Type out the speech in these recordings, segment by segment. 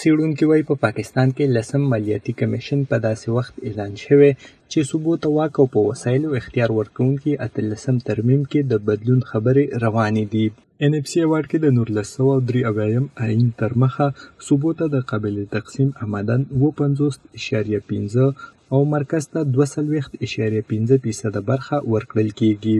سیړونکي وایي په پاکستان کې لسم مالیاتي کمیشن په داسې وخت اعلان شوی چې صوبو ته واک او په وسایلو اختیار ورکوونکي اتلسم ترمیم کې د بدلون خبرې روانې دي ان اف سي ایوارډ کې د نولس سوه او درې اویایم آیین تر مخه صوبو ته د قابل تقسیم عمداً اووه پنځوس اعشاریه پنځه او مرکز ته دوه څلوېښت اعشاریه پنځه فیصده برخه ورکړل کیږي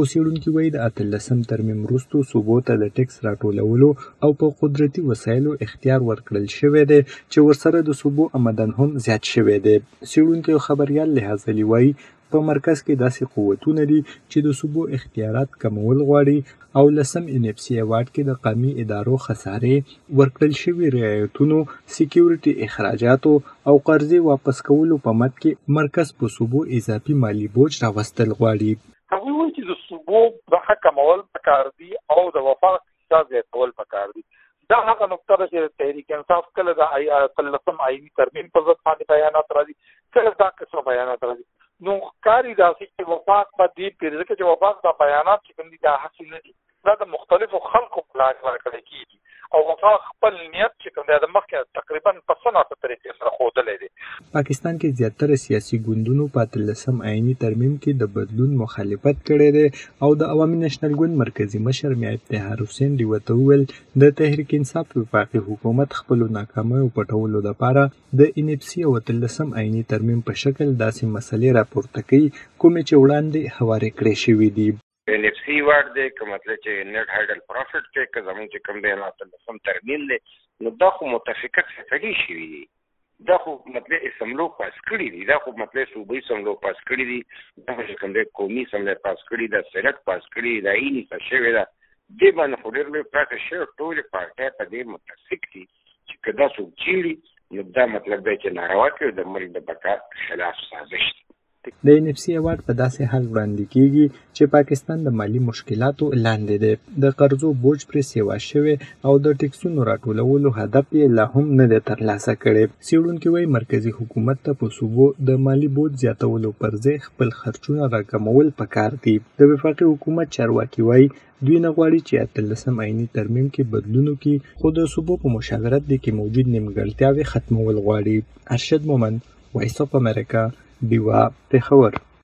خو څېړونکي وایي د اتلسم ترمیم وروسته صوبو ته د ټکس راټولولو او په قدرتي وسایلو اختیار ورکړل شوی دی چې ورسره د صوبو امدن هم زیات شوی دی څېړونکی او خبریال لهازلي وایي په مرکز کې داسې قوتونه دي چې د صوبو اختیارات کمول غواړي او لسم ان اف سي ایوارډ کې د قامي ادارو خسارې ورکړل شوي رعایتونو سکیورټي اخراجاتو او قرضې واپس کولو په مد کې مرکز په صوبو اضافي مالي بوج راوستل غواړي هغوی وایي چې د صوبو برخه کمول پکار دي او د وفاق حصه زیاتول پکار دي دا هغه نقطه ده چې تحریک انصاف کله د آی تلسم آئینی ترمیم په ضد باندې بیانات راځي کله دا قسم بیانات راځي نو کاری دا چې وفاق په دې پیرځکه چې وفاق دا بیانات چې کوم دي دا حاصل نه دي دا د مختلفو خلکو په لاس ورکړی کیږي او هغه خپل نیت چې کوم دی د مخکې تقریبا په څه ناڅه طریقې سره ښودلی دی پاکستان کې زیاتره سیاسي ګوندونو په اتلسم آئیني ترمیم کې د بدلون مخالفت کړی دی او د عوامي نېشنل ګوند مرکزي مشر میا افتخار حسین ډیوه ته وویل د تحریک انصاف وفاقي حکومت خپلو ناکامیو پټولو لپاره د ان اف سي او اتلسم آئیني ترمیم په شکل داسې مسلې راپورته کوي کومې چې وړاندې هوارې کړې شوې دي ان ایف سی وارډ دی که مطلب چې نت هایډل پروفټ دی که زمونږ چې کوم دی نو اتلسم ترمیم دی نو دا خو متفقه فیصلې شوي دي دا خو مطلب اسمبلو پاس کړی دی دا خو مطلب صوبې اسمبلو پاس کړی دی دا خو کوم دی قومي اسمبلې پاس کړی دا سېنات پاس کړی دا یې نه څه شوی دا دې باندې خو ډېر لوی پاتې شوی ټول پارټي په دې متفق دي چې کدا څوک چیړي نو دا مطلب دی چې ناروا کوي د ملک د بقا خلاف سازش دی د ان اف سي ایوارډ په داسې حال وړاندې کیږي چې پاکستان د مالي مشکلاتو لاندې دی د قرضو بوج پرې سیوا شوی او د ټکسونو راټولولو هدف یې لا هم نه دی ترلاسه کړی سیړونکي وایي مرکزی حکومت ته په صوبو د مالي بوج زیاتولو پر ځای خپل خرچونه راکمول پکار دي د وفاقي حکومت چارواکي وایي دوی نه غواړي چې اتلسم عیني ترمیم کې بدلون وکړي خو د صوبو په مشاورت دی کې موجود نیمګړتیاوې ختمول غواړي ارشد مومند وایس اف امریکا ډیوه پیښور